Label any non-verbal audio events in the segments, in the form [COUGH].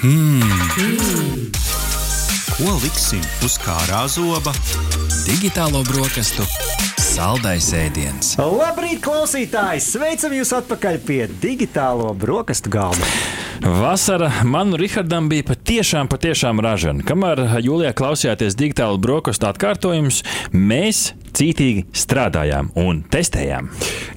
Hmm. Ko liksim uz kārā zoba? Digitālo brokastu saldais ēdiens. Labrīt, klausītāji! Sveicam jūs atpakaļ pie digitālo brokastu galda. Vasara man un Rihardam bija patiešām, patiešām ražana. Kamēr jūlijā klausījāties digitālu brokastu atkārtojumus, mēs cītīgi strādājām un testējām.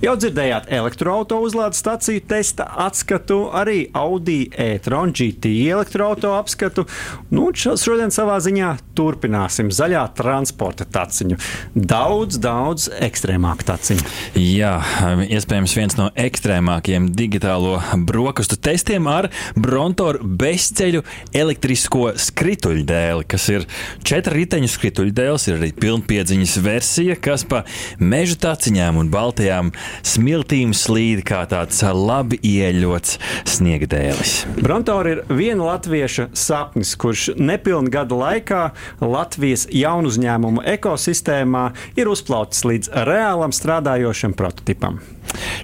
Jau dzirdējāt elektroautorāta uzlādes staciju testa atskatu, arī Audi e-tron GT elektroautorāta apskatu. Nu, šodien savā ziņā turpināsim zaļā transporta taciņu. Daudz, daudz ekstrēmāku taciņu. Jā, iespējams viens no ekstrēmākajiem digitālo brokastu testiem ar Brontoru bezceļu elektrisko skrituļdēli, kas ir četru riteņu skrituļdēls, ir arī pilnpiedziņas versija, kas pa meža taciņām un baltajām smiltīm slīd kā tāds labi ieļots sniegdēlis. Brontora ir viena latvieša sapnis, kurš nepilnu gada laikā Latvijas jaunu uzņēmumu ekosistēmā ir uzplaucis līdz reālam strādājošam prototipam.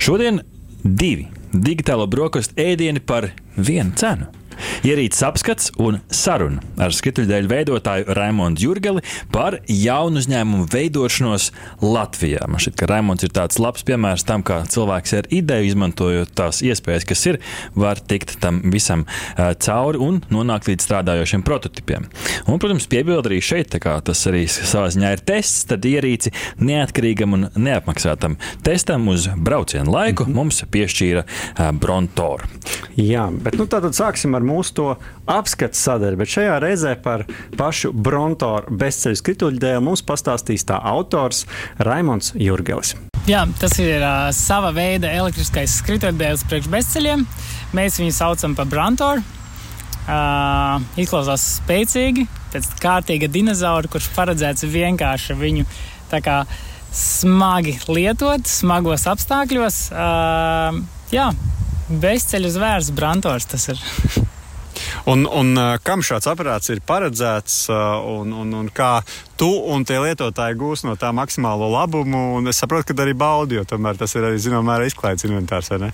Šodien divi digitālo brokastu ēdieni par vienu cenu. Ierīces apskats un saruna ar skrituļdēļu veidotāju Raimonu Jurgeli par jaunu uzņēmumu veidošanos Latvijā. Man šķiet, ka Raimons ir tāds labs piemērs tam, kā cilvēks ar ideju, izmantojot tās iespējas, kas ir, var tikt tam visam cauri un nonākt līdz strādājošiem prototipiem. Un, protams, piebildu arī šeit, kā tas arī savā ziņā ir tests, tad ierīci neatkarīgam un neapmaksātam testam uz braucienu laiku mm -hmm. mums piešķīra Brontoru. Jā, bet nu, tātad sāksim ar mūsu to apskatu sadaļu, bet šajā reizē par pašu Brontoru bezceļu skrituļdēlu mums pastāstīs tā autors Raimons Jurgelis. Jā, tas ir uh, sava veida elektriskais skrituļdēls priekš bezceļiem. Mēs viņu saucam par Brontoru. Uh, izklausās spēcīgi, pēc kārtīga dinozaura, kurš paredzēts vienkārši viņu kā, smagi lietot, smagos apstākļos. Uh, jā, bezceļu zvērs, Brantors tas ir. [LAUGHS] Un, un kam šāds aparāts ir paredzēts, un, un, un kā tu un tie lietotāji gūs no tā maksimālo labumu? Un es saprotu, ka arī baudi, jo tomēr tas ir arī zināmā mērā izklaides inventārs, vai ne?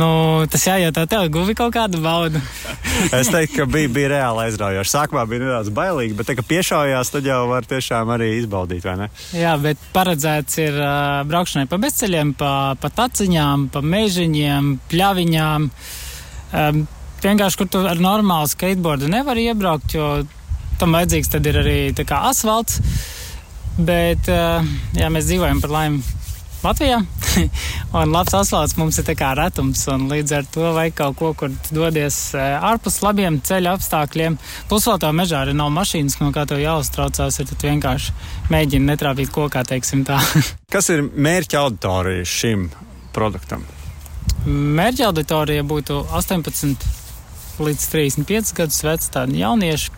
Nu, tas jājautā tev, guvi kaut kādu baudu. [LAUGHS] es teiktu, ka bija, bija reāli aizraujoši. Sākumā bija nedaudz bailīgi, bet, te, kad piešaujās, tad jau var tiešām arī izbaudīt, vai ne? Jā, bet paredzēts ir uh, braukšanai pa bezceļiem, pa, pa taciņām, pa mežiņiem, pļaviņām. Um, vienkārši, kur tu ar normālu skateboardu nevar iebraukt, jo tam vajadzīgs tad ir arī kā, asfalts. Bet uh, jā, mēs dzīvojam par laimi Latvijā, [LAUGHS] un labs asfalts mums ir kā retums, un līdz ar to vajag kaut ko, kur dodies uh, ārpus labiem ceļa apstākļiem. Plus vēl tā mežā arī nav mašīnas, no kā tev jāuztraucās, ir vienkārši mēģina netrāpīt kokā, teiksim tā. [LAUGHS] Kas ir mērķa auditorija šim produktam? Mērķa auditorija būtu 18 līdz 35 gadus veci tādi jaunieši,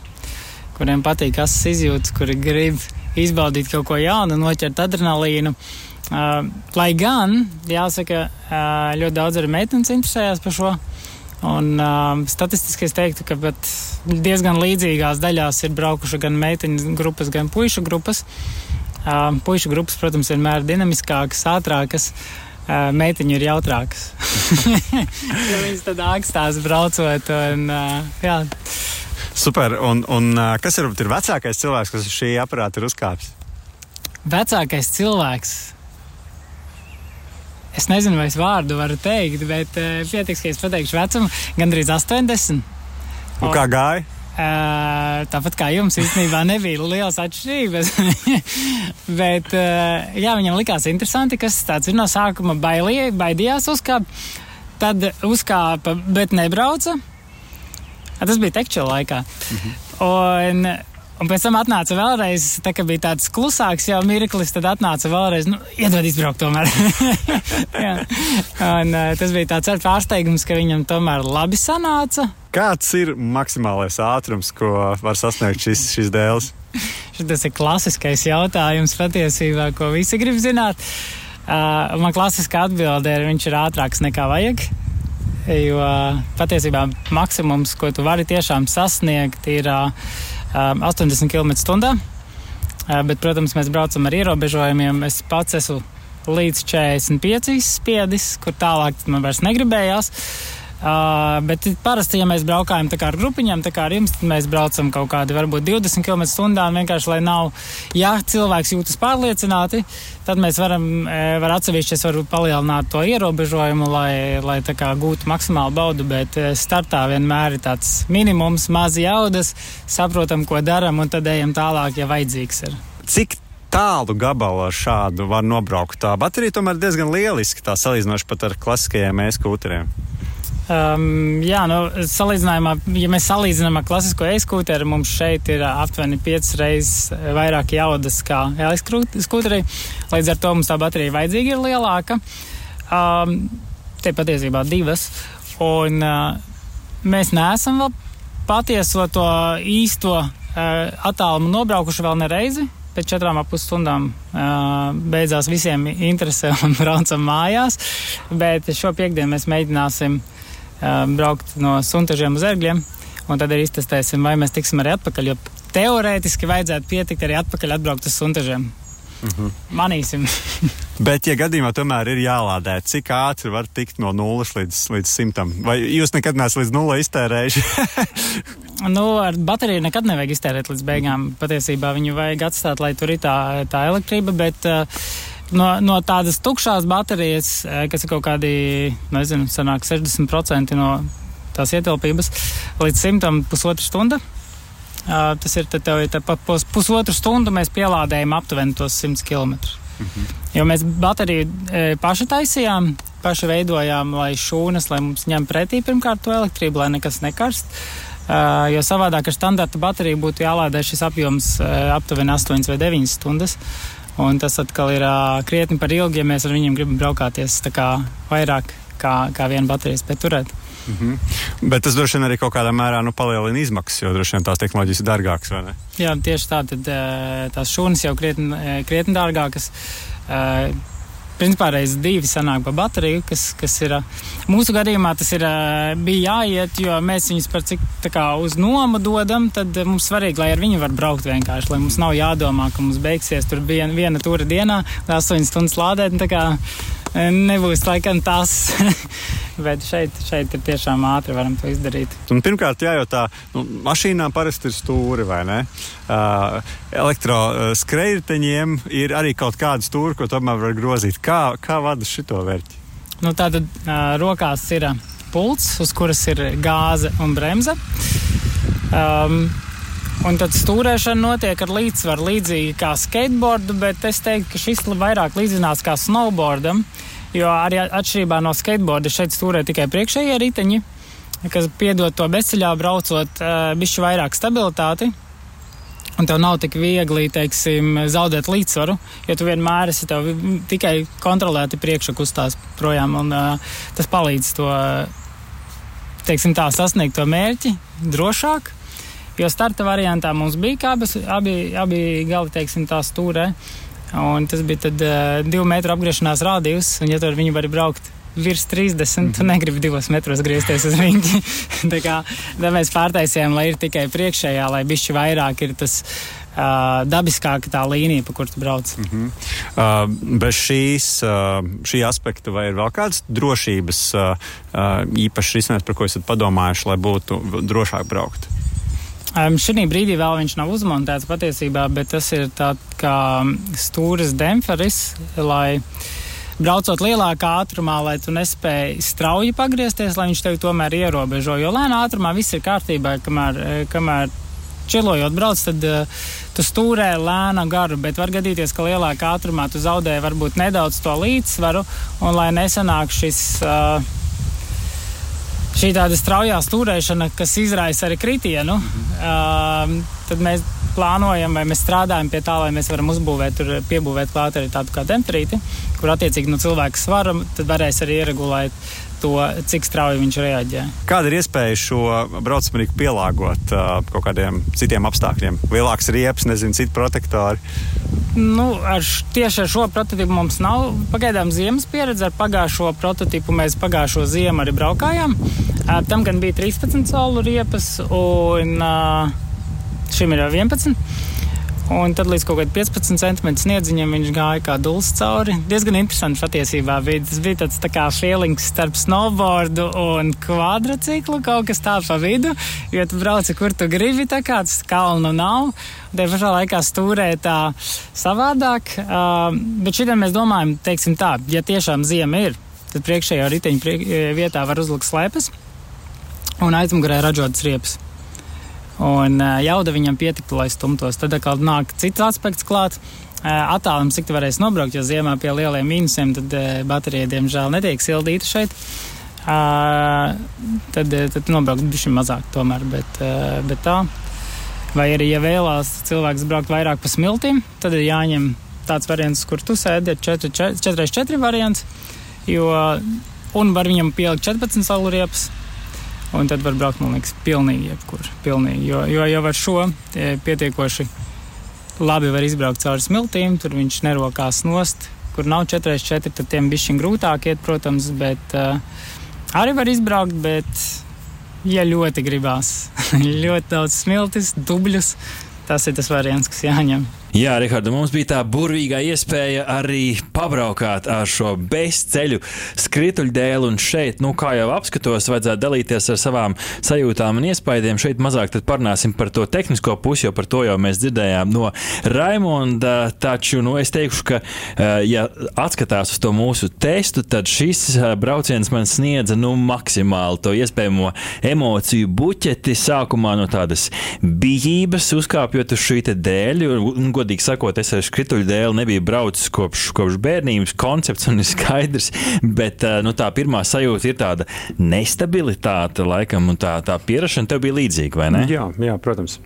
kuriem patīk asas izjūtas, kuri grib izbaudīt kaut ko jaunu, noķert adrenalīnu. Uh, lai gan, jāsaka, uh, ļoti daudz arī meitenes interesējās par šo. Un uh, statistiski es teiktu, ka diezgan līdzīgās daļās ir braukuši gan meiteņu grupas, gan puišu grupas. Uh, puišu grupas, protams, vienmēr ir dinamiskākas, ātrākas. Uh, meitiņu ir jautrākas. [LAUGHS] ja viņas tad ākstās braucot. Un, jā. Super. Un, un kas ir, ir vecākais cilvēks, kas uz šī aparāta ir uzkāpis? Vecākais cilvēks. Es nezinu, vai es vārdu varu teikt, bet pietiks, ka es pateikšu vecumu, gandrīz 80. Un kā gāja? Uh, tāpat kā jums īstenībā nebija liels atšķirības. [LAUGHS] bet uh, jā, viņam likās interesanti, kas tāds ir no sākuma bailīja, baidījās uzkāpt. Tad uzkāpa, bet nebrauca. Tas bija tekčila laikā. Mhm. Un, un pēc tam atnāca vēlreiz, tā kā bija tāds klusāks jau mirklis, tad atnāca vēlreiz, nu, iedod izbraukt tomēr. [LAUGHS] un, uh, tas bija tāds ar pārsteigums, ka viņam tomēr labi sanāca. Kāds ir maksimālais ātrums, ko var sasniegt šis, šis dēls? Tas ir klasiskais jautājums patiesībā, ko visi grib zināt. Uh, man klasiskā atbilde ir, viņš ir ātrāks nekā vajag. Jo patiesībā maksimums, ko tu vari tiešām sasniegt, ir uh, 80 km/h. Uh, bet, protams, mēs braucam ar ierobežojumiem. Es pats esmu līdz 45 spiedis, kur tālāk man vairs negribējās. Uh, bet parasti, ja mēs braukājam ar grupiņām, tā kā ar jums, tad mēs braucam kaut kādi varbūt 20 km/h. Vienkārši, lai nav, ja cilvēks jūtas pārliecināti, tad mēs varam, var atsevišķi es varu palielināt to ierobežojumu, lai, lai kā gūtu maksimālu baudu, bet startā vienmēr ir tāds minimums, maz jaudas, saprotam, ko daram un tad ejam tālāk, ja vajadzīgs ir. Cik tālu gabalu ar šādu var nobraukt? Tā baterija tomēr diezgan lieliski, tā salīdzinoši pat ar klasiskajiem e-skūteriem. Um, jā, nu, salīdzinājumā, ja mēs salīdzinām ar klasisko e-skūteri, mums šeit ir aptuveni 5 reizes vairāk jaudas kā e-skūterī. Līdz ar to mums tā baterija vajadzīga ir lielāka. Um, te patiesībā divas. Un uh, mēs neesam vēl patieso to īsto uh, attālumu nobraukuši vēl nereizi. Pēc četrām pusstundām uh, beidzās visiem interese un [LAUGHS] braucam mājās. Bet šo piekdienu mēs mēģināsim uh, braukt no suntažiem uz ērgļiem. Un tad arī iztestēsim, vai mēs tiksim arī atpakaļ. Jo teorētiski vajadzētu pietikt arī atpakaļ atbraukt uz suntažiem. Mhm. -huh. Manīsim. [LAUGHS] Bet, ja gadījumā tomēr ir jālādē, cik ātri var tikt no nulles līdz, līdz simtam? Vai jūs nekad neesat līdz nulai iztērējuši? [LAUGHS] nu, ar bateriju nekad nevajag iztērēt līdz beigām. Patiesībā viņu vajag atstāt, lai tur ir tā, tā elektrība. Bet, uh, no, no tādas tukšās baterijas, eh, kas ir kaut kādi, nezinu, sanāk 60% no tās ietilpības, līdz simtam pusotra stunda. Uh, tas ir tad tev, tad pa pus, pusotru stundu mēs pielādējam aptuveni tos 100 km. -hmm. Jo mēs bateriju e, paši taisījām, paši veidojām, lai šūnas, lai mums ņem pretī pirmkārt to elektrību, lai nekas nekarst. Uh, jo savādāk ar standarta bateriju būtu jālādē šis apjoms uh, aptuveni 8 vai 9 stundas. Uh, Un tas atkal ir uh, krietni par ilgi, ja mēs ar viņiem gribam braukāties kā vairāk kā, kā viena baterija spēj turēt. Mm -hmm. Bet tas droši vien arī kaut kādā mērā nu, palielina izmaksas, jo droši vien tās tehnoloģijas ir dārgākas, vai ne? Jā, tieši tā. Tad, tās šūnas jau krietni, krietni dārgākas principā reiz divi sanāk pa bateriju, kas, kas ir. Mūsu gadījumā tas ir, bija jāiet, jo mēs viņus par cik tā kā uz nomu dodam, tad mums svarīgi, lai ar viņu var braukt vienkārši, lai mums nav jādomā, ka mums beigsies tur viena, viena tura dienā, 8 stundas lādēt. Tā nebūs laikam tas. [LAUGHS] Bet šeit, šeit ir tiešām ātri varam to izdarīt. Un pirmkārt, jājautā, nu, mašīnām parasti ir stūri vai ne? Uh, Elektroskrējējiņiem ir arī kaut kāda stūra, ko tomēr var grozīt. Kā, kā vada šito vērķi? Nu, Tātad uh, rokās ir pults, uz kuras ir gāze un bremze. Um, Un tad stūrēšana notiek ar līdzsvaru līdzīgi kā skateboardu, bet es teiktu, ka šis vairāk līdzinās kā snowboardam, jo arī atšķirībā no skateboarda šeit stūrē tikai priekšējie riteņi, kas piedod to bezceļā braucot bišķi vairāk stabilitāti. Un tev nav tik viegli, teiksim, zaudēt līdzsvaru, jo tu vienmēr esi tikai kontrolēti priekšā kustās projām, un uh, tas palīdz to, teiksim tā, sasniegt to mērķi drošāk Jo starta variantā mums bija kābas, abi, abi gali, teiksim, tā stūrē. Un tas bija tad uh, divu metru apgriešanās rādījus, un ja tur viņi var braukt virs 30, mm. tu negribi divos metros griezties uz riņķi. [LAUGHS] tā kā tā mēs pārtaisījām, lai ir tikai priekšējā, lai bišķi vairāk ir tas. Uh, dabiskāka tā līnija, pa kuru brauc. Mm -hmm. uh, bez šīs, uh, šī aspekta vai ir vēl kādas drošības uh, uh, īpašas risinājums, par ko esat padomājuši, lai būtu drošāk braukt? Um, šī brīdī vēl viņš nav uzmontēts patiesībā, bet tas ir tāds kā stūris demperis, lai braucot lielākā ātrumā, lai tu nespēji strauji pagriezties, lai viņš tevi tomēr ierobežo. Jo lēnā ātrumā viss ir kārtībā, kamēr, kamēr čilojot brauc, tad uh, tu stūrē lēna garu, bet var gadīties, ka lielākā ātrumā tu zaudē varbūt nedaudz to līdzsvaru, un lai nesanāk šis. Uh, šī tāda straujā stūrēšana, kas izraisa arī kritienu, uh, tad mēs plānojam vai mēs strādājam pie tā, lai mēs varam uzbūvēt, tur piebūvēt klāt arī tādu kā temperīti, kur attiecīgi no cilvēka svara varēs arī ieregulēt to, cik strauji viņš reaģē. Kāda ir iespēja šo braucamrīku pielāgot uh, kaut kādiem citiem apstākļiem? Lielāks riepas, nezinu, citu protektori. Nu, ar, tieši ar šo prototipu mums nav pagaidām ziemas pieredze. Ar pagājušo prototipu mēs pagājušo ziemu arī braukājām. Tam gan bija 13 saulu riepas, un šim ir 11. Un tad līdz kaut kādam 15 centimetru sniedziņam viņš gāja kā dūls cauri. Diezgan interesanti patiesībā bija. Tas bija tāds tā kā feelings starp snowboardu un kvadrciklu, kaut kas tā pa vidu. Jo tu brauci, kur tu gribi, tā kā tas kalnu nav. Te pašā laikā stūrē tā savādāk. Uh, bet šitā mēs domājam, teiksim tā, ja tiešām ziema ir, tad priekšējā riteņa priek vietā var uzlikt slēpes un aizmugurē ražotas riepas. Un jauda viņam pietiktu, lai stumtos. Tad atkal nāk cits aspekts klāt. Attālums, cik tu varēsi nobraukt, jo ziemā pie lieliem mīnusiem, tad baterija, diemžēl, netiek sildīta šeit. Tad, tad nobraukt bišķi mazāk tomēr, bet, bet tā. Vai arī, ja vēlās cilvēks braukt vairāk pa smiltīm, tad ir jāņem tāds variants, kur tu sēdi, ir 4x4 variants, jo, un var viņam pielikt 14 salu riepas, Un tad var braukt, man liekas, pilnīgi jebkur. Pilnīgi, jo, jo jau ar šo pietiekoši labi var izbraukt cauri smiltīm, tur viņš nerokās nost. Kur nav 4x4, tad tiem bišķiņ grūtāk iet, protams, bet uh, arī var izbraukt, bet, ja ļoti gribās, [LAUGHS] ļoti daudz smiltis, dubļus, tas ir tas variants, kas jāņem. Jā, Rihards, mums bija tā burvīgā iespēja arī pabraukāt ar šo bezceļu skrituļu dēlu. Un šeit, nu, kā jau apskatos, vajadzētu dalīties ar savām sajūtām un iespaidiem. Šeit mazāk parunāsim par to tehnisko pusi, jo par to jau mēs dzirdējām no Raimonda. Taču, nu, es teikšu, ka, eh, ja atskatās uz to mūsu testu, tad šis eh, brauciens man sniedza, nu, maksimāli to iespējamo emociju buķeti. Sākumā no tādas bijības uzkāpjot uz šī dēļa godīgi sakot, es ar skrituļu dēļ nebiju braucis kopš, kopš bērnības. Koncepts un ir skaidrs, bet eh, nu, tā pirmā sajūta ir tāda nestabilitāte, laikam, un tā, tā pierašana tev bija līdzīga, vai ne? Jā, jā protams.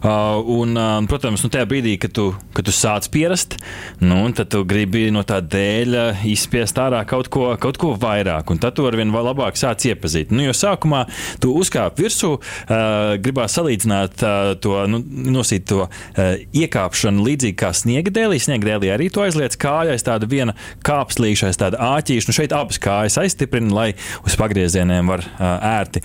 Uh, un, uh, protams, nu, tajā brīdī, kad tu, kad tu sāc pierast, nu, tad tu gribi no tā dēļa izspiest ārā kaut ko, kaut ko vairāk, un tad tu ar vien labāk sāc iepazīt. Nu, jo sākumā tu uzkāp virsū, uh, gribās salīdzināt uh, to, nu, nosīt to uh, iekāpšanu un līdzīgi kā sniega dēlī, sniega dēlī arī to aizliec kāja aiz tāda viena kāpslīša, aiz tāda āķīša. Nu šeit abas kājas aizstiprina, lai uz pagriezieniem var ērti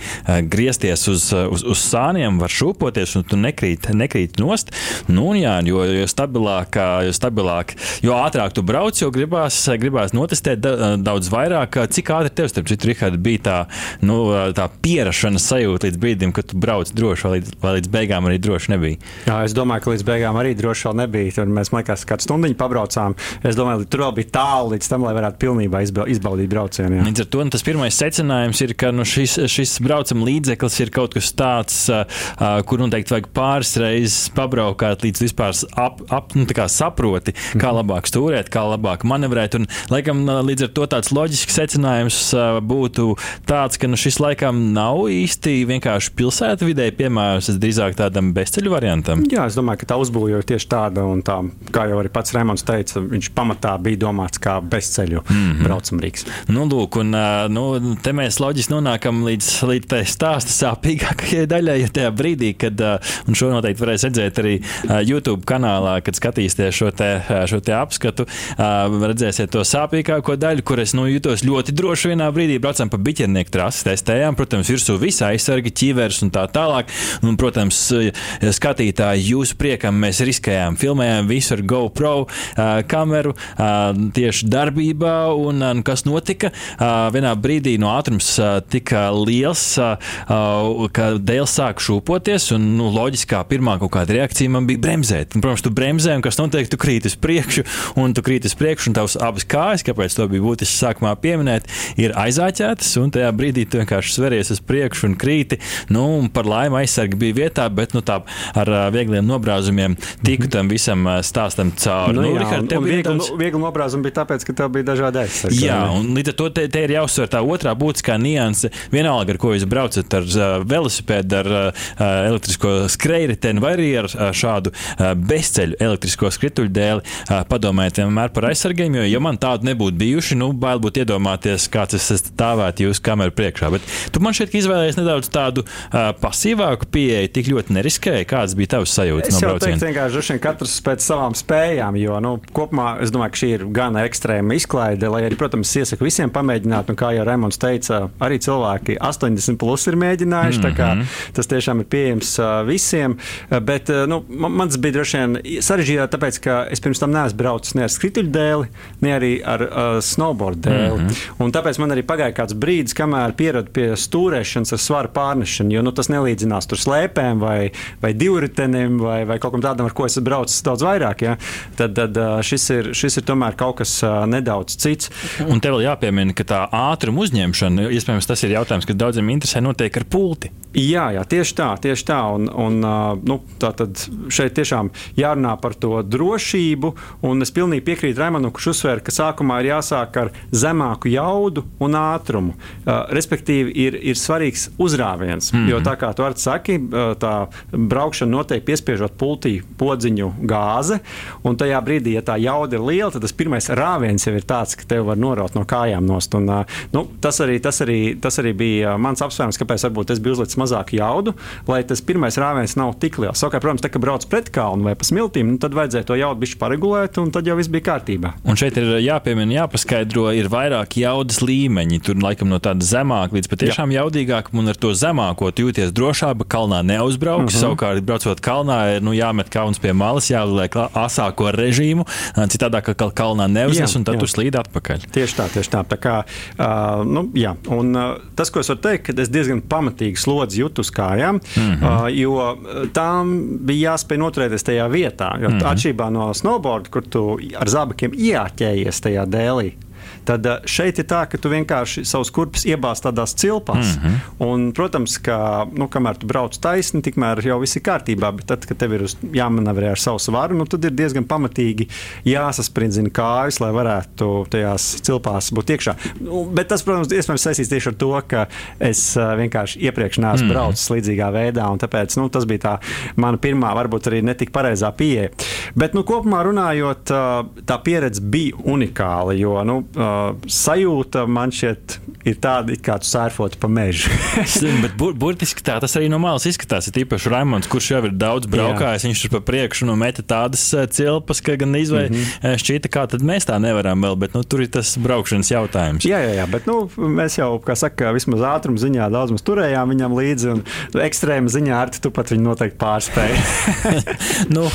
griezties uz, uz, uz sāniem, var šūpoties un tu nekrīt, nekrīt nost. Nu, jā, jo, jo stabilāk, jo stabilāk, jo ātrāk tu brauc, jo gribās, gribās notestēt daudz vairāk. Cik ātri tev, starp citu, Rihard, bija tā, nu, tā pierašanas sajūta līdz brīdim, kad tu brauc droši, vai līdz, vai līdz beigām arī droši nebija? Jā, es domāju, ka līdz beigām arī droši vēl nebija nebija. Tur mēs, man liekas, kādu stundu pabraucām. Es domāju, tur vēl bija tālu līdz tam, lai varētu pilnībā izbaudīt braucienu. Jā. Līdz ar to tas pirmais secinājums ir, ka nu, šis, šis braucama līdzeklis ir kaut kas tāds, uh, kur noteikti vajag pāris reizes pabraukāt, līdz vispār ap, ap, nu, saproti, kā mhm. labāk stūrēt, kā labāk manevrēt. Un, laikam, līdz ar to tāds loģisks secinājums uh, būtu tāds, ka nu, šis laikam nav īsti vienkārši pilsēta vidē piemērs, drīzāk tādam bezceļu variantam. Jā, es domāju, ka tā uzbūve ir tieši tāda un tā, kā jau arī pats Rēmons teica, viņš pamatā bija domāts kā bezceļu mm -hmm. braucamrīks. Nu, lūk, un nu, te mēs loģiski nonākam līdz, līdz tai stāsta sāpīgākajai daļai, jo tajā brīdī, kad, un šo noteikti varēs redzēt arī YouTube kanālā, kad skatīsieties šo te, šo te apskatu, redzēsiet to sāpīgāko daļu, kur es nu, jutos ļoti droši vienā brīdī, braucam pa biķernieku trasi, testējām, protams, virsū visa aizsargi, ķīvers un tā tālāk. Un, protams, skatītāji, jūsu priekam mēs riskējām filmējām visu ar GoPro uh, kameru uh, tieši darbībā. Un, un kas notika? Uh, vienā brīdī no ātrums uh, tika liels, uh, uh, ka dēls sāk šūpoties. Un, nu, loģiskā pirmā kaut kāda reakcija man bija bremzēt. Un, protams, tu bremzē, un kas notiek, tu krīt uz priekšu, un tu krīt uz priekšu, un tavs abas kājas, kāpēc to bija būtiski sākumā pieminēt, ir aizāķētas, un tajā brīdī tu vienkārši sveries uz priekšu un krīti. Nu, un par laimi aizsargi bija vietā, bet nu, tā ar uh, viegliem nobrāzumiem tiku tam visam visam stāstam cauri. Nu, nu, Richard, un, un viegli, tāds... viegli nobrāzumi bija tāpēc, ka tev bija dažādi aizsardzība. Jā, un līdz ar to te, te ir jāuzsver tā otrā būtiskā nianse. Vienalga, ar ko jūs braucat ar uh, velosipēdu, ar uh, elektrisko skrejriteni vai arī ar uh, šādu uh, bezceļu elektrisko skrituļu dēli, uh, padomājiet vienmēr par aizsargiem, jo, ja man tādu nebūtu bijuši, nu, bail būtu iedomāties, kāds es stāvētu jūsu kameru priekšā. Bet tu man šeit izvēlējies nedaudz tādu uh, pasīvāku pieeju, tik ļoti neriskēji. Kāds bija tavs sajūta? Es no jau teiktu, vienkārši katrs pēc savām spējām. Jo nu, kopumā es domāju, ka šī ir gan ekstrēma izklaide, lai arī, protams, iesaku visiem pamēģināt. Nu, kā jau Rēmons teica, arī cilvēki 80 plus ir mēģinājuši. Mm -hmm. Tas tiešām ir pieejams visiem. Bet nu, man, mans bija droši vien sarežģītāk, tāpēc ka es pirms tam neesmu braucis ne ar skrituļu dēli, ne arī ar uh, snowboard dēli. Mm -hmm. Un tāpēc man arī pagāja kāds brīdis, kamēr pieradu pie stūrēšanas ar svaru pārnešanu, jo nu, tas nelīdzinās tur slēpēm vai, vai divritenim vai, vai kaut kam tādam, ar ko es braucu daudz vairāk. Ja? Tad, tad šis, ir, šis ir tomēr kaut kas nedaudz cits. Un te vēl jāpiemina, ka tā ātruma uzņemšana, iespējams, tas ir jautājums, kas daudziem interesē, notiek ar pulti. Jā, jā tieši tā, tieši tā. Un, un, nu, tā tad šeit tiešām jārunā par to drošību. Un es pilnīgi piekrītu Raimonam, kurš uzsver, ka sākumā ir jāsāk ar zemāku jaudu un ātrumu. Respektīvi, ir, ir svarīgs uzrāviens. Mm -hmm. Jo tā kā tu arī saki, tā braukšana notiek piespiežot pultī podziņu gāzi. Un tajā brīdī, ja tā jauda ir liela, tad tas pirmais rāviens jau ir tāds, ka tev var noraut no kājām nost. Un, nu, tas, arī, tas, arī, tas arī bija mans apsvērums, kāpēc varbūt es biju uzlicis mazāku jaudu, lai tas pirmais rāviens nav tik liels. Savukārt, protams, tā, ka brauc pret kalnu vai pa smiltīm, nu, tad vajadzēja to jaudu bišķi paregulēt, un tad jau viss bija kārtībā. Un šeit ir jāpiemina, jāpaskaidro, ir vairāk jaudas līmeņi. Tur laikam no tāda zemāka līdz patiešām Jā. jaudīgākam, un ar to zemāko jūties drošāk, kalnā neuzbrauks. Uh -huh. Savukārt, braucot kalnā, ir nu, jāmet kauns pie malas, jāliek asāko režīmu, citādi kā kalnā neuznes, jā, un tad jā. tu slīd atpakaļ. Tieši tā, tieši tā. tā kā, uh, nu, jā. un, uh, tas, ko es varu teikt, ka es diezgan pamatīgi slodzi jūtu uz kājām, mm -hmm. uh, jo tām bija jāspēj noturēties tajā vietā. Jo mm -hmm. atšķirībā no snowboard, kur tu ar zābakiem ieķējies tajā dēlī, tad eh, šeit ir tā, ka tu vienkārši savus kurpes iebāz tādās cilpās. Mm -hmm. un, protams, ka nu, kamēr tu brauc taisni, tikmēr jau viss ir kārtībā. Bet tad, kad tev ir jāmanavrē ar savu svaru, nu, tad ir diezgan pamatīgi jāsasprindzina kājas, lai varētu tajās cilpās būt iekšā. Nu, bet tas, protams, iespējams saistīts tieši ar to, ka es uh, vienkārši iepriekš neesmu mm -hmm. braucis līdzīgā veidā, un tāpēc nu, tas bija tā mana pirmā, varbūt arī netik pareizā pieeja. Bet nu, kopumā runājot, uh, tā pieredze bija unikāla, jo nu, sajūta man šķiet ir tāda, kā tu sērfotu pa mežu. [LAUGHS] bet bur burtiski tā tas arī no malas izskatās. Ir īpaši Raimons, kurš jau ir daudz braukājis, Jā. viņš tur pa priekšu nu, meta tādas uh, cilpas, ka gan izvēlē mm -hmm. šķita, kā tad mēs tā nevaram vēl, bet nu, tur ir tas braukšanas jautājums. Jā, jā, jā bet nu, mēs jau, kā saka, vismaz ātruma ziņā daudz mēs turējām viņam līdzi, un ekstrēma ziņā ar tu pat viņu noteikti pārspēji. [LAUGHS] [LAUGHS] nu,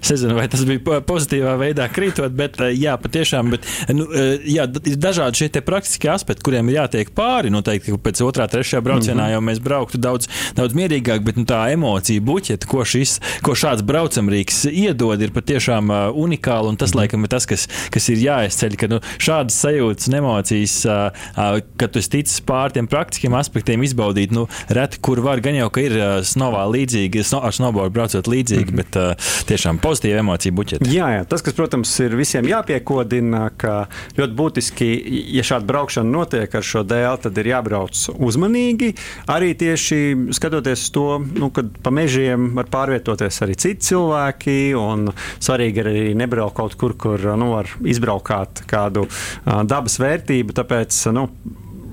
es nezinu, vai tas bija pozitīvā veidā krītot, bet jā, patiešām, bet, nu, jā, ir dažādi šie praktiskie aspekti, kuriem ir jātiek pāri. Noteikti, ka pēc otrā, trešajā braucienā mm -hmm. jau mēs brauktu daudz, daudz mierīgāk, bet nu, tā emocija buķete, ko, šis, ko šāds braucamrīks iedod, ir patiešām uh, unikāla. Un tas, mm -hmm. laikam, ir tas, kas, kas ir jāizceļ, ka nu, šādas sajūtas un emocijas, uh, uh, kad tu tici pāri tiem praktiskiem aspektiem, izbaudīt, nu, reti kur var. Gan jau, ka ir uh, snovā līdzīgi, sno, ar snowboard braucot līdzīgi, mm -hmm. bet uh, tiešām pozitīva emocija buķete. Jā, jā, tas, kas, protams, ir visiem jāpiekodina, ka ļoti būtiski, ja šāda braukšana notiek ar šo dēlu, tad ir jābrauc uzmanīgi. Arī tieši skatoties to, nu, kad pa mežiem var pārvietoties arī citi cilvēki, un svarīgi arī nebraukt kaut kur, kur nu, var izbraukāt kādu dabas vērtību. Tāpēc, nu,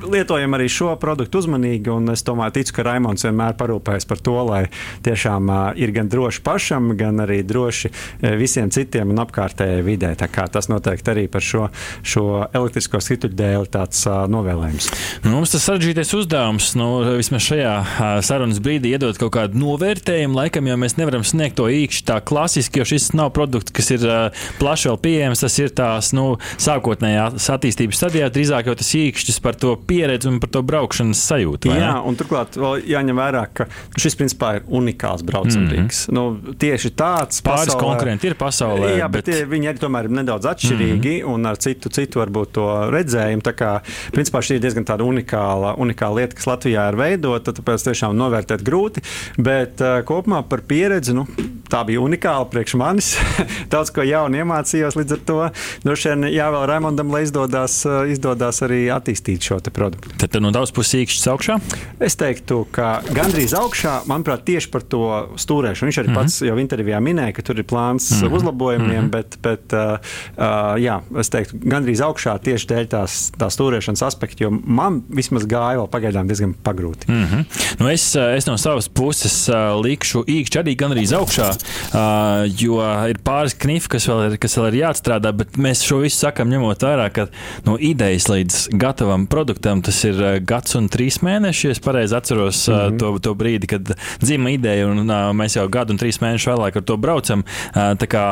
lietojam arī šo produktu uzmanīgi, un es tomēr ticu, ka Raimons vienmēr parūpējas par to, lai tiešām uh, ir gan droši pašam, gan arī droši visiem citiem un apkārtējai vidē. Tas noteikti arī par šo, šo elektrisko situļu dēli tāds uh, novēlējums. Nu, mums tas sarežģītais uzdevums, nu, vismaz šajā uh, sarunas brīdī, iedot kaut kādu novērtējumu. Laikam jau mēs nevaram sniegt to īkšķi tā klasiski, jo šis nav produkts, kas ir uh, plaši vēl pieejams. Tas ir tās nu, sākotnējās attīstības stadijā, drīzāk jau tas īkšķis par to pieredzi un par to braukšanas sajūtu. Jā, un turklāt jāņem vērā, ka šis principā ir unikāls braucamrīks. Mm -hmm. nu, tieši tāds pāris pasaulē, konkurenti ir pasaulē. Jā, bet, bet viņi arī tomēr ir nedaudz atšķirīgi mm -hmm. un ar citu, citu varbūt to redzējumu. Tā kā principā šī ir diezgan tāda unikāla, unikāla lieta, kas Latvijā ir veidota, tāpēc tiešām novērtēt grūti. Bet uh, kopumā par pieredzi, nu, tā bija unikāla priekš manis. [LAUGHS] Daudz ko jaunu iemācījos līdz ar to. Droši vien jāvēl Raimondam, lai izdodas, izdodas arī attīstīt šo produktu. Tad no daudz pusīkšķis augšā? Es teiktu, ka gandrīz augšā, manuprāt, tieši par to stūrēšanu. Viņš arī mm -hmm. pats jau intervijā minēja, ka tur ir plāns mm -hmm. uzlabojumiem, mm -hmm. bet, bet uh, uh, jā, es teiktu, gandrīz augšā tieši dēļ tās, tās stūrēšanas aspekta, jo man vismaz gāja vēl pagaidām diezgan pagrūti. Mm -hmm. nu es, es no savas puses likšu īkšķi arī gandrīz augšā. Uh, jo ir pāris knifi, kas vēl ir, kas vēl ir jāatstrādā, bet mēs šo visu sakam ņemot vērā, ka no idejas līdz gatavam produktam tas ir uh, gads un trīs mēneši. Es pareizi atceros mm -hmm. to, to brīdi, kad dzima ideja, un uh, mēs jau gadu un trīs mēnešus vēlāk ar to braucam. Tā kā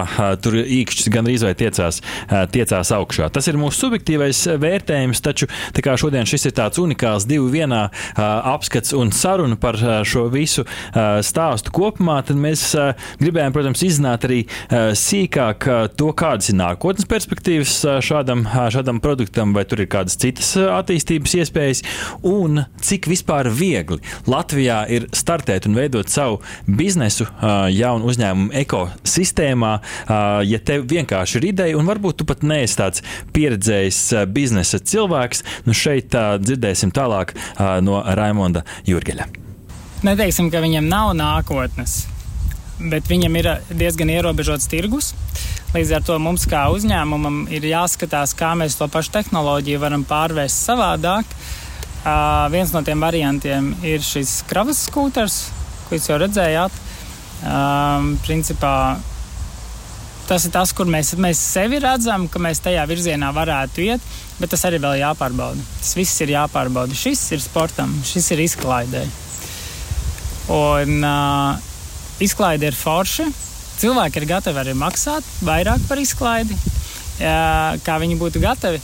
tur īkšķis gandrīz vai tiecās, tiecās augšā. Tas ir mūsu subjektīvais vērtējums, taču šodien šis ir tāds unikāls divu vienā apskats un saruna par šo visu stāstu kopumā. Tad mēs gribējām, protams, izzināt arī uh, sīkāk uh, to, kādas ir nākotnes perspektīvas uh, šādam, šādam produktam, vai tur ir kādas citas attīstības iespējas, un cik vispār viegli Latvijā ir startēt un veidot savu biznesu jaunu uzņēmumu ekosistēmā, ja tev vienkārši ir ideja, un varbūt tu pat neesi tāds pieredzējis biznesa cilvēks. Nu šeit dzirdēsim tālāk no Raimonda Jurgeļa. Neteiksim, ka viņam nav nākotnes bet viņam ir diezgan ierobežots tirgus. Līdz ar to mums, kā uzņēmumam, ir jāskatās, kā mēs to pašu tehnoloģiju varam pārvērst savādāk. Uh, viens no tiem variantiem ir šis kravas skūters, ko jūs jau redzējāt. Um, principā, tas ir tas, kur mēs, mēs sevi redzam, ka mēs tajā virzienā varētu iet, bet tas arī vēl jāpārbauda. Tas viss ir jāpārbauda. Šis ir sportam, šis ir izklaidē. Un, uh, izklaide ir forša. Cilvēki ir gatavi arī maksāt vairāk par izklaidi, kā viņi būtu gatavi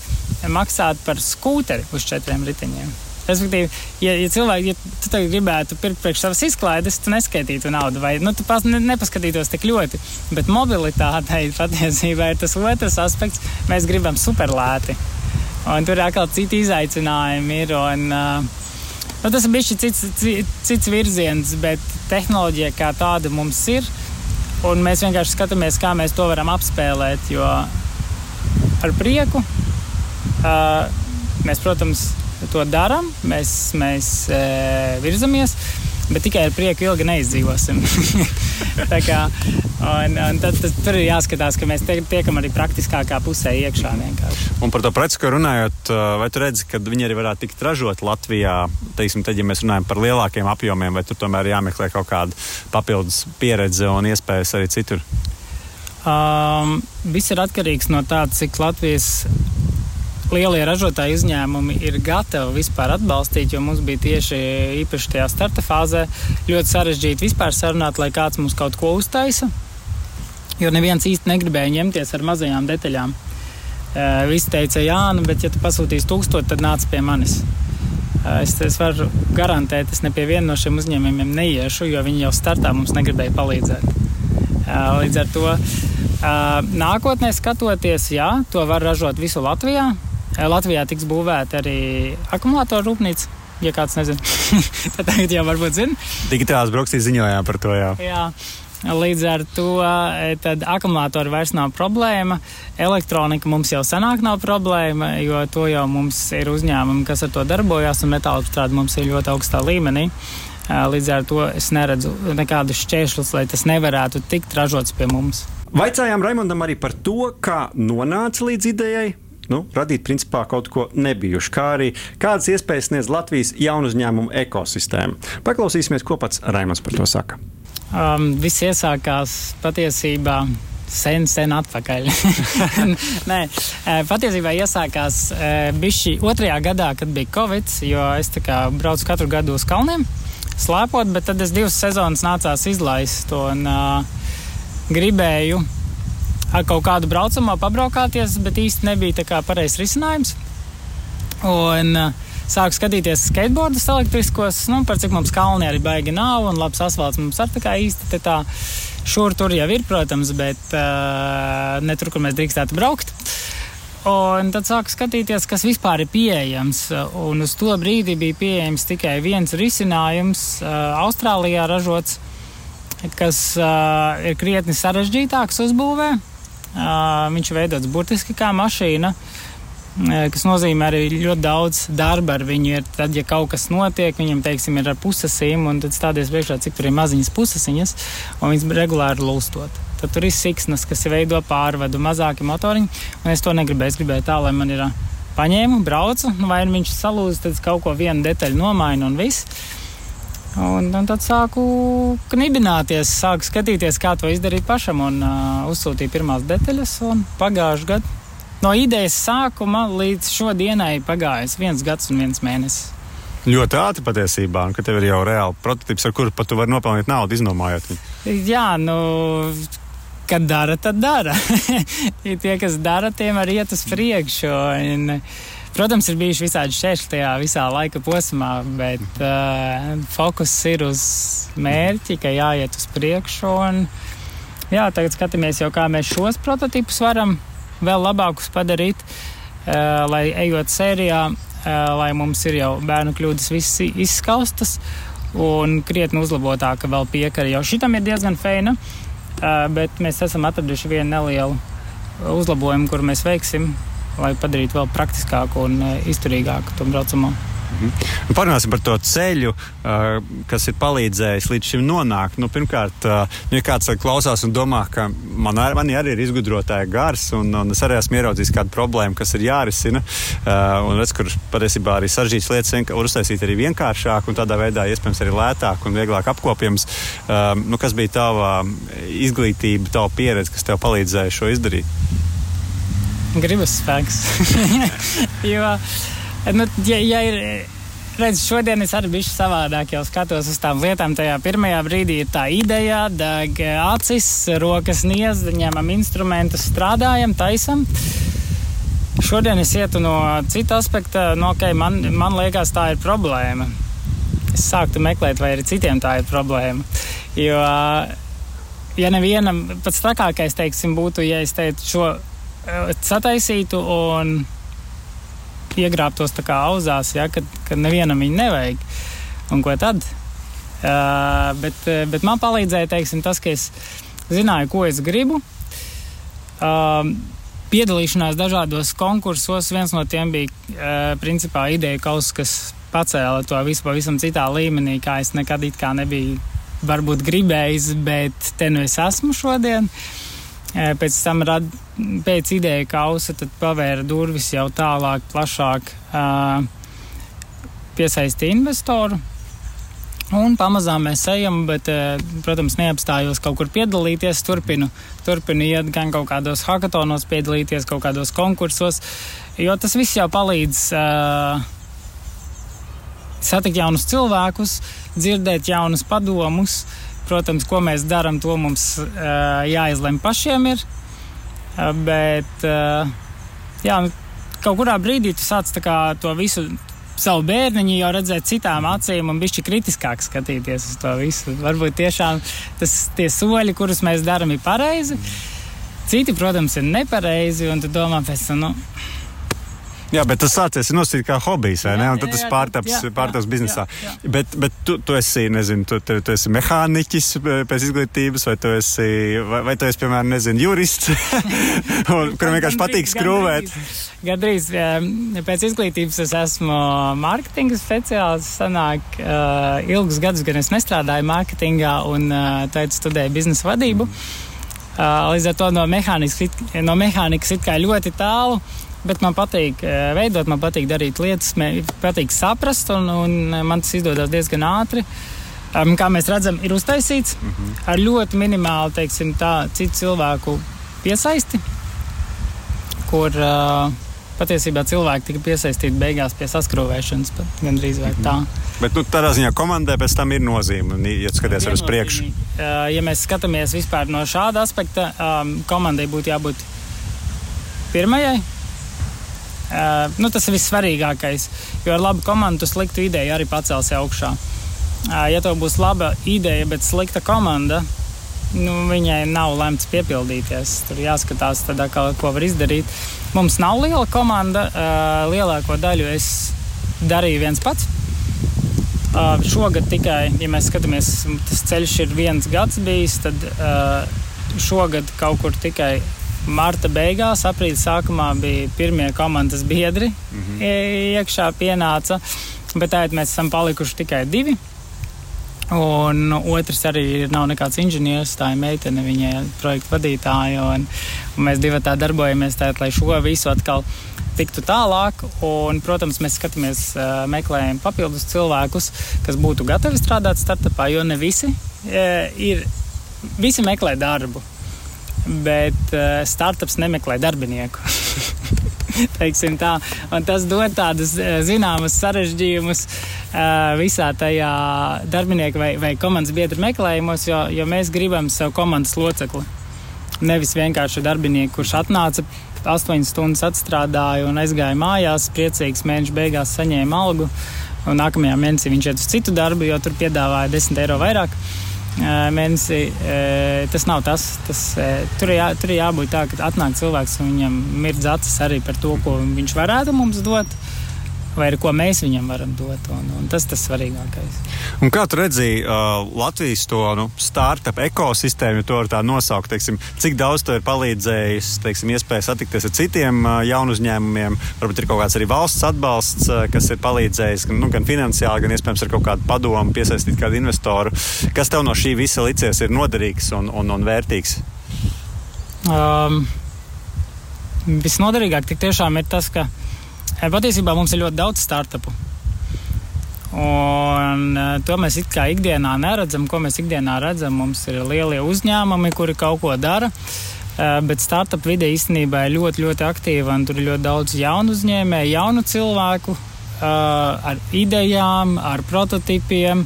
maksāt par skūteri uz četriem riteņiem. Respektīvi, ja, ja cilvēki, ja tu tagad gribētu pirkt priekš savas izklaides, tu neskaitītu naudu, vai nu, tu pas, ne, nepaskatītos tik ļoti. Bet mobilitātei [LAUGHS] patiesībā ir tas otrs aspekts. Mēs gribam superlēti. Un tur atkal citi izaicinājumi ir. Un, uh, Nu, tas ir bijis cits, cits virziens, bet tehnoloģija kā tāda mums ir. Mēs vienkārši skatāmies, kā mēs to varam apspēlēt. Jo ar prieku uh, mēs, protams, to darām, mēs, mēs uh, virzamies bet tikai ar prieku ilgi neizdzīvosim. [LAUGHS] kā, un, un tad, tad tur ir jāskatās, ka mēs tiekam arī praktiskākā pusē iekšā. Vienkārši. Un par to preci, ko runājot, vai tu redzi, ka viņi arī varētu tikt ražot Latvijā, teiksim, tad, ja mēs runājam par lielākiem apjomiem, vai tur tomēr jāmeklē kaut kāda papildus pieredze un iespējas arī citur? Um, viss ir atkarīgs no tā, cik Latvijas lielie ražotāji uzņēmumi ir gatavi vispār atbalstīt, jo mums bija tieši īpaši tajā starta fāzē ļoti sarežģīti vispār sarunāt, lai kāds mums kaut ko uztaisa. Jo neviens īsti negribēja ņemties ar mazajām detaļām. Visi teica, jā, nu, bet ja tu pasūtīsi tūkstoši, tad nāc pie manis. Es, es varu garantēt, es ne pie viena no šiem uzņēmumiem neiešu, jo viņi jau startā mums negribēja palīdzēt. Līdz ar to nākotnē skatoties, jā, to var ražot visu Latvijā. Latvijā tiks būvēta arī akumulātoru rūpnīca. Ja kāds nezina, [LAUGHS] tad tagad jau varbūt zina. Digitālās brokastīs ziņojām par to jau. Jā. Līdz ar to akumulātori vairs nav problēma. Elektronika mums jau senāk nav problēma, jo to jau mums ir uzņēmumi, kas ar to darbojas, un metāla apstrāde mums ir ļoti augstā līmenī. Līdz ar to es neredzu nekādus šķēršļus, lai tas nevarētu tikt ražots pie mums. Vaicājām Raimondam arī par to, kā nonāca līdz idejai nu, radīt principā kaut ko nebijušu, kā arī kādas iespējas sniedz Latvijas jaunu uzņēmumu ekosistēma. Paklausīsimies, ko pats Raimons par to saka. Um, viss iesākās patiesībā sen, sen atpakaļ. [LAUGHS] Nē, e, patiesībā iesākās e, bišķi otrajā gadā, kad bija Covid, jo es tā kā braucu katru gadu uz kalniem slēpot, bet tad es divas sezonas nācās izlaist un uh, gribēju ar kaut kādu braucamo pabraukāties, bet īsti nebija pareizs risinājums. Un, uh, Sāku skatīties skateboardus elektriskos, nu, par cik mums kalni arī baigi nav, un labs asfalts mums ar tā kā īsti tā šur tur jau ir, protams, bet uh, ne tur, kur mēs drīkstētu braukt. Un tad sāku skatīties, kas vispār ir pieejams. Un uz to brīdi bija pieejams tikai viens risinājums, uh, Austrālijā ražots, kas uh, ir krietni sarežģītāks uzbūvē. Viņš ir veidots burtiski kā mašīna, kas nozīmē arī ļoti daudz darba ar viņu. Ir, tad, ja kaut kas notiek, viņam, teiksim, ir ar pusasīm, un tad stāties priekšā, cik tur ir maziņas pusasiņas, un viņas regulāri lūstot. Tad tur ir siksnas, kas veido pārvadu, mazāki motoriņi, un es to negribēju. Es gribēju tā, lai man ir paņēmu, braucu, nu, vai nu viņš salūz, tad kaut ko vienu detaļu nomainu un viss. Un, un tad sāku knibināties, sāku skatīties, kā to izdarīt pašam, un uh, uzsūtīju pirmās detaļas. Pagājušajā gadā no idejas sākuma līdz šodienai pagājis viens gads un viens mēnesis. Ļoti ātri patiesībā, un ka tev ir jau reāli prototyps, ar kuru pat tu vari nopelnīt naudu, iznomājot viņu. Jā, nu, kad dara, tad dara. [LAUGHS] tie, kas dara, tiem arī iet uz priekšu. Un, protams, ir bijuši visādi šķēršļi tajā visā laika posmā, bet uh, fokus ir uz mērķi, ka jāiet uz priekšu. Un, jā, tagad skatāmies jau, kā mēs šos prototypus varam vēl labākus padarīt, uh, lai ejot sērijā lai mums ir jau bērnu kļūdas viss izskaustas un krietni uzlabotāka vēl piekara. Jau šitam ir diezgan feina, bet mēs esam atraduši vienu nelielu uzlabojumu, kur mēs veiksim, lai padarītu vēl praktiskāku un izturīgāku to braucamo. Mhm. Parunāsim par to ceļu, uh, kas ir palīdzējis līdz šim nonākt. Nu, pirmkārt, uh, ja kāds klausās un domā, ka man, ar, man arī ir izgudrotāja gars, un, un es arī esmu ieraudzījis kādu problēmu, kas ir jārisina, un redz, kur patiesībā arī sarežģītas lietas var uztaisīt arī vienkāršāk, un tādā veidā iespējams arī lētāk un vieglāk apkopjams. Nu, kas bija tava izglītība, tava pieredze, kas tev palīdzēja šo izdarīt? Gribas spēks. [LAUGHS] jo, Nu, ja, ja ir, redz, šodien es arī biju savādāk, jau skatos uz tām lietām. Tajā pirmajā brīdī ir tā ideja, deg acis, rokas niez, ņemam instrumentus, strādājam, taisam. Šodien es ietu no cita aspekta, no ok, man, man liekas, tā ir problēma. Es sāktu meklēt, vai arī citiem tā ir problēma. Jo, ja nevienam pats trakākais, teiksim, būtu, ja es teiktu šo sataisītu un iegrābtos tā kā auzās, ja, kad, kad nevienam viņa nevajag. Un ko tad? Uh, bet, bet man palīdzēja teiksim, tas, ka es zināju, ko es gribu. Uh, piedalīšanās dažādos konkursos, viens no tiem bija uh, principā ideja kaut kas pacēla to visu pavisam citā līmenī, kā es nekad it kā nebiju varbūt gribējis, bet te nu es esmu šodien. Pēc tam rad, pēc ideja kausa, tad pavēra durvis jau tālāk, plašāk, piesaistīja investoru. Un pamazām mēs ejam, bet, protams, neapstājos kaut kur piedalīties. Turpinu, turpinu iet gan kaut kādos hackatonos, piedalīties kaut kādos konkursos, jo tas viss jau palīdz uh, satikt jaunus cilvēkus, dzirdēt jaunus padomus. Protams, ko mēs darām, to mums uh, jāizlemj pašiem. Ir. Bet jā, kaut kurā brīdī tu sāc to visu savu bērniņu jau redzēt citām acīm un bišķi kritiskāk skatīties uz to visu. Varbūt tiešām tas tie soļi, kurus mēs darām, ir pareizi. Citi, protams, ir nepareizi, un tu domā pēc tam, nu, Jā, bet tas sācies no sīkā kā hobijs, vai ne? Un tad tas pārtaps, pārtaps biznesā. Jā, jā. Bet, bet tu, tu esi, nezinu, tu, tu, tu esi mehāniķis pēc izglītības, vai tu esi, vai, vai tu esi, piemēram, nezinu, jurists, [LAUGHS] kuram vienkārši patīk skrūvēt. Gadrīz pēc izglītības es esmu mārketinga speciālists. Sanāk, uh, ilgus gadus gan es nestrādāju mārketingā un uh, teicu studēju biznesa vadību. Uh, līdz ar to no mehānikas, no mehānikas it kā ļoti tālu. Bet man patīk eh, veidot, man patīk darīt lietas, man patīk saprast, un, un man tas izdodas diezgan ātri. Um, kā mēs redzam, ir uztaisīts mm -hmm. ar ļoti minimālu, teiksim, tā, citu cilvēku piesaisti, kur uh, patiesībā cilvēki tika piesaistīti beigās pie saskrūvēšanas, gandrīz vai tā. Mm -hmm. Bet nu, tādā ziņā komandai pēc tam ir nozīme, ja skaties uz priekšu. Uh, ja mēs skatāmies vispār no šāda aspekta, um, komandai būtu jābūt pirmajai, nu, tas ir vissvarīgākais, jo ar labu komandu tu sliktu ideju arī pacelsi augšā. Uh, ja tev būs laba ideja, bet slikta komanda, nu, viņai nav lemts piepildīties. Tur jāskatās, tādā, kā, ko var izdarīt. Mums nav liela komanda. Uh, lielāko daļu es darīju viens pats. Šogad tikai, ja mēs skatāmies, tas ceļš ir viens gads bijis, tad šogad kaut kur tikai marta beigās, aprīļa sākumā bija pirmie komandas biedri mm -hmm. iekšā pienāca, bet tagad mēs esam palikuši tikai divi. Un otrs arī nav nekāds inženieris, tā ir meitene, viņa ir projekta vadītāja. Un, un mēs divi tā darbojamies, tāt, lai šo visu atkal tiktu tālāk. Un, protams, mēs skatāmies, meklējam papildus cilvēkus, kas būtu gatavi strādāt startupā, jo ne visi ir. Visi meklē darbu, bet startups nemeklē darbinieku. [LAUGHS] tas dod tādus zināmus sarežģījumus visā tajā darbinieku vai, vai komandas biedru meklējumos, jo, jo mēs gribam savu komandas locekli. Nevis vienkārši darbinieku, kurš atnāca, 8 stundas atstrādāja un aizgāja mājās, priecīgs mēneša beigās saņēma algu. Un nākamajā mēnesī viņš iet uz citu darbu, jo tur piedāvāja 10 eiro vairāk mēnesī. Tas nav tas. tas tur, ir jā, tur jābūt tā, ka atnāk cilvēks un viņam mirdz acis arī par to, ko viņš varētu mums dot vai ko mēs viņam varam dot. Un, un tas tas svarīgākais. Un kā tu redzēji uh, Latvijas to nu, startup ekosistēmu, ja to var tā nosaukt, teiksim, cik daudz to ir palīdzējis, teiksim, iespēja satikties ar citiem uh, jaunu uzņēmumiem, varbūt ir kaut kāds arī valsts atbalsts, uh, kas ir palīdzējis nu, gan finansiāli, gan iespējams ar kaut kādu padomu piesaistīt kādu investoru. Kas tev no šī visa licies ir noderīgs un, un, un vērtīgs? Um, visnoderīgāk tik tiešām ir tas, ka Patiesībā mums ir ļoti daudz startupu. Un to mēs it kā ikdienā neredzam. Ko mēs ikdienā redzam? Mums ir lielie uzņēmumi, kuri kaut ko dara. Bet startup vide īstenībā ir ļoti, ļoti aktīva. Tur ir ļoti daudz jaunu uzņēmēju, jaunu cilvēku ar idejām, ar prototipiem.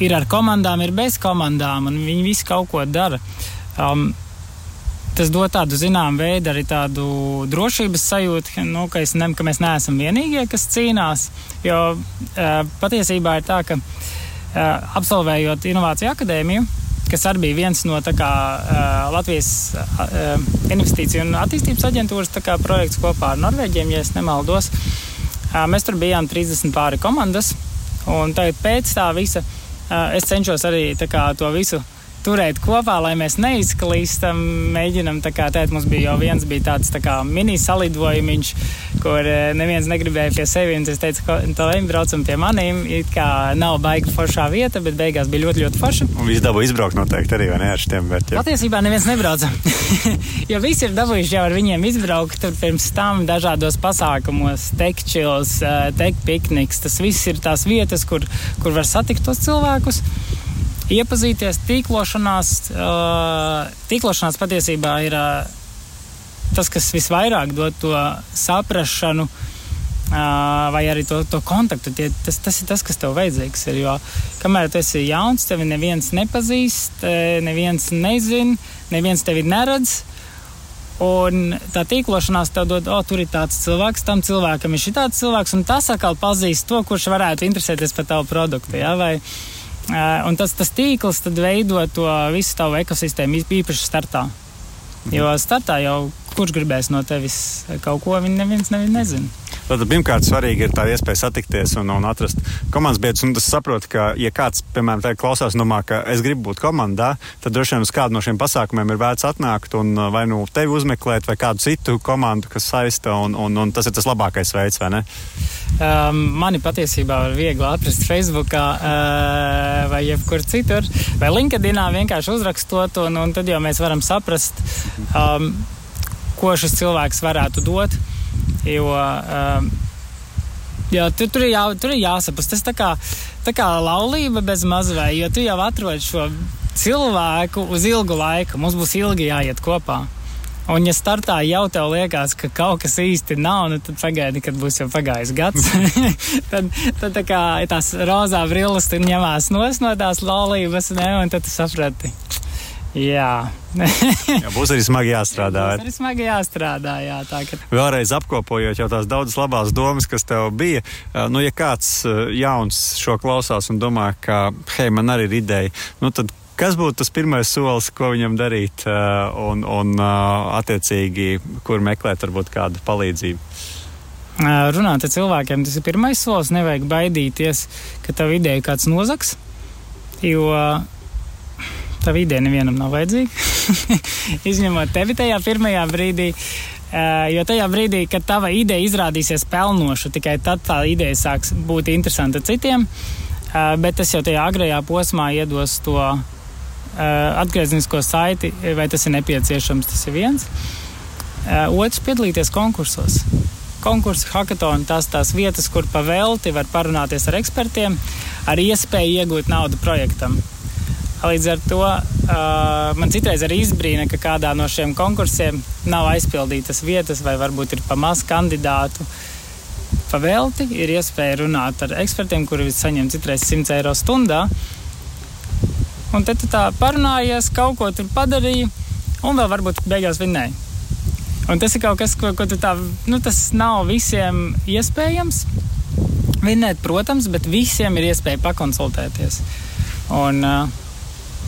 Ir ar komandām, ir bez komandām, un viņi visi kaut ko dara. Um, tas dod tādu zināmu veidu arī tādu drošības sajūtu, nu, ka, ne, ka mēs neesam vienīgie, kas cīnās. Jo uh, patiesībā ir tā, ka uh, absolvējot Inovāciju akadēmiju, kas arī bija viens no kā, uh, Latvijas uh, investīciju un attīstības aģentūras kā, projekts kopā ar Norvēģiem, ja nemaldos. Uh, mēs tur bijām 30 pāri komandas, un tagad pēc tā visa uh, es cenšos arī kā, to visu turēt kopā, lai mēs neizklīstam. Mēģinam, tā kā tēt, mums bija jau viens bija tāds tā kā mini salidojumiņš, kur eh, neviens negribēja pie sevis. Es teicu, ka tā lai braucam pie maniem, it kā nav baigi foršā vieta, bet beigās bija ļoti, ļoti forša. Un viss dabū izbraukt noteikti arī, ne, ar šiem vērtiem? Patiesībā neviens nebrauca. [LAUGHS] jo visi ir dabūjuši jau ar viņiem izbraukt tur pirms tam dažādos pasākumos, tekčils, eh, tek pikniks. Tas viss ir tās vietas, kur, kur var satikt tos cilvēkus iepazīties. Tīklošanās, tīklošanās patiesībā ir tas, kas visvairāk dod to saprašanu. Uh, vai arī to, to kontaktu. Tie, tas, tas ir tas, kas tev vajadzīgs. Ir, jo kamēr tu esi jauns, tevi neviens nepazīst, neviens nezina, neviens tevi neredz. Un tā tīklošanās tev dod, o, tur ir tāds cilvēks, tam cilvēkam ir šī tāds cilvēks, un tas atkal pazīst to, kurš varētu interesēties par tavu produktu. Ja? Vai, uh, Un tas, tas tīkls veido to visu tavu ekosistēmu īpaši startā. Jo startā jau kurš gribēs no tevis kaut ko, viņi neviens, neviens nezina. Tad pirmkārt svarīgi ir tā iespēja satikties un, un atrast komandas biedrus. Un es saprotu, ka, ja kāds, piemēram, klausās no mā, ka es gribu būt komandā, tad droši vien uz kādu no šiem pasākumiem ir vērts atnākt un vai nu tevi uzmeklēt, vai kādu citu komandu, kas saista, un, un, un tas ir tas labākais veids, vai ne? Um, mani patiesībā var viegli atrast Facebook uh, vai jebkur citur, vai LinkedInā vienkārši uzrakstot, un, un tad jau mēs varam saprast, um, ko šis cilvēks varētu dot. Jo, um, Jā, tur, tur, ir jā, tur ir jāsaprast. Tas tā kā, tā kā laulība bez mazvai, jo tu jau atrod šo cilvēku uz ilgu laiku. Mums būs ilgi jāiet kopā. Un, ja startā jau tev liekas, ka kaut kas īsti nav, nu, tad pagaidi, kad būs jau pagājis gads. [LAUGHS] tad, tad tā kā tās rozā brilles ņemās no tās laulības, ne, un tad tu saprati. Jā. [LAUGHS] jā, būs arī smagi jāstrādā. būs arī smagi jāstrādā, jā. Tā, ka... Vēlreiz apkopojot jau tās daudzas labās domas, kas tev bija, nu, ja kāds jauns šo klausās un domā, ka, hei, man arī ir ideja, nu, tad kas būtu tas pirmais solis, ko viņam darīt un, un attiecīgi, kur meklēt varbūt kādu palīdzību? Runāt ar cilvēkiem, tas ir pirmais solis. Nevajag baidīties, ka tavu ideju kāds nozags, jo tā vidē nevienam nav vajadzīga. [LAUGHS] Izņemot tevi tajā pirmajā brīdī. Jo tajā brīdī, kad tava ideja izrādīsies pelnoša, tikai tad tā ideja sāks būt interesanta citiem. Bet tas jau tajā agrajā posmā iedos to atgrieznisko saiti, vai tas ir nepieciešams. Tas ir viens. Otrs piedalīties konkursos. Konkursu, hackathonu, tās tās vietas, kur pa velti var parunāties ar ekspertiem, ar iespēju iegūt naudu projektam. Līdz ar to uh, man citreiz arī izbrīna, ka kādā no šiem konkursiem nav aizpildītas vietas, vai varbūt ir pa maz kandidātu. Pavēlti ir iespēja runāt ar ekspertiem, kuri saņem citreiz 100 eiro stundā. Un tad tu tā parunājies, kaut ko tur padarīji, un vēl varbūt beigās vinnēji. Un tas ir kaut kas, ko, ko tu tā, nu, tas nav visiem iespējams. Vinnēt, protams, bet visiem ir iespēja pakonsultēties. Un, uh,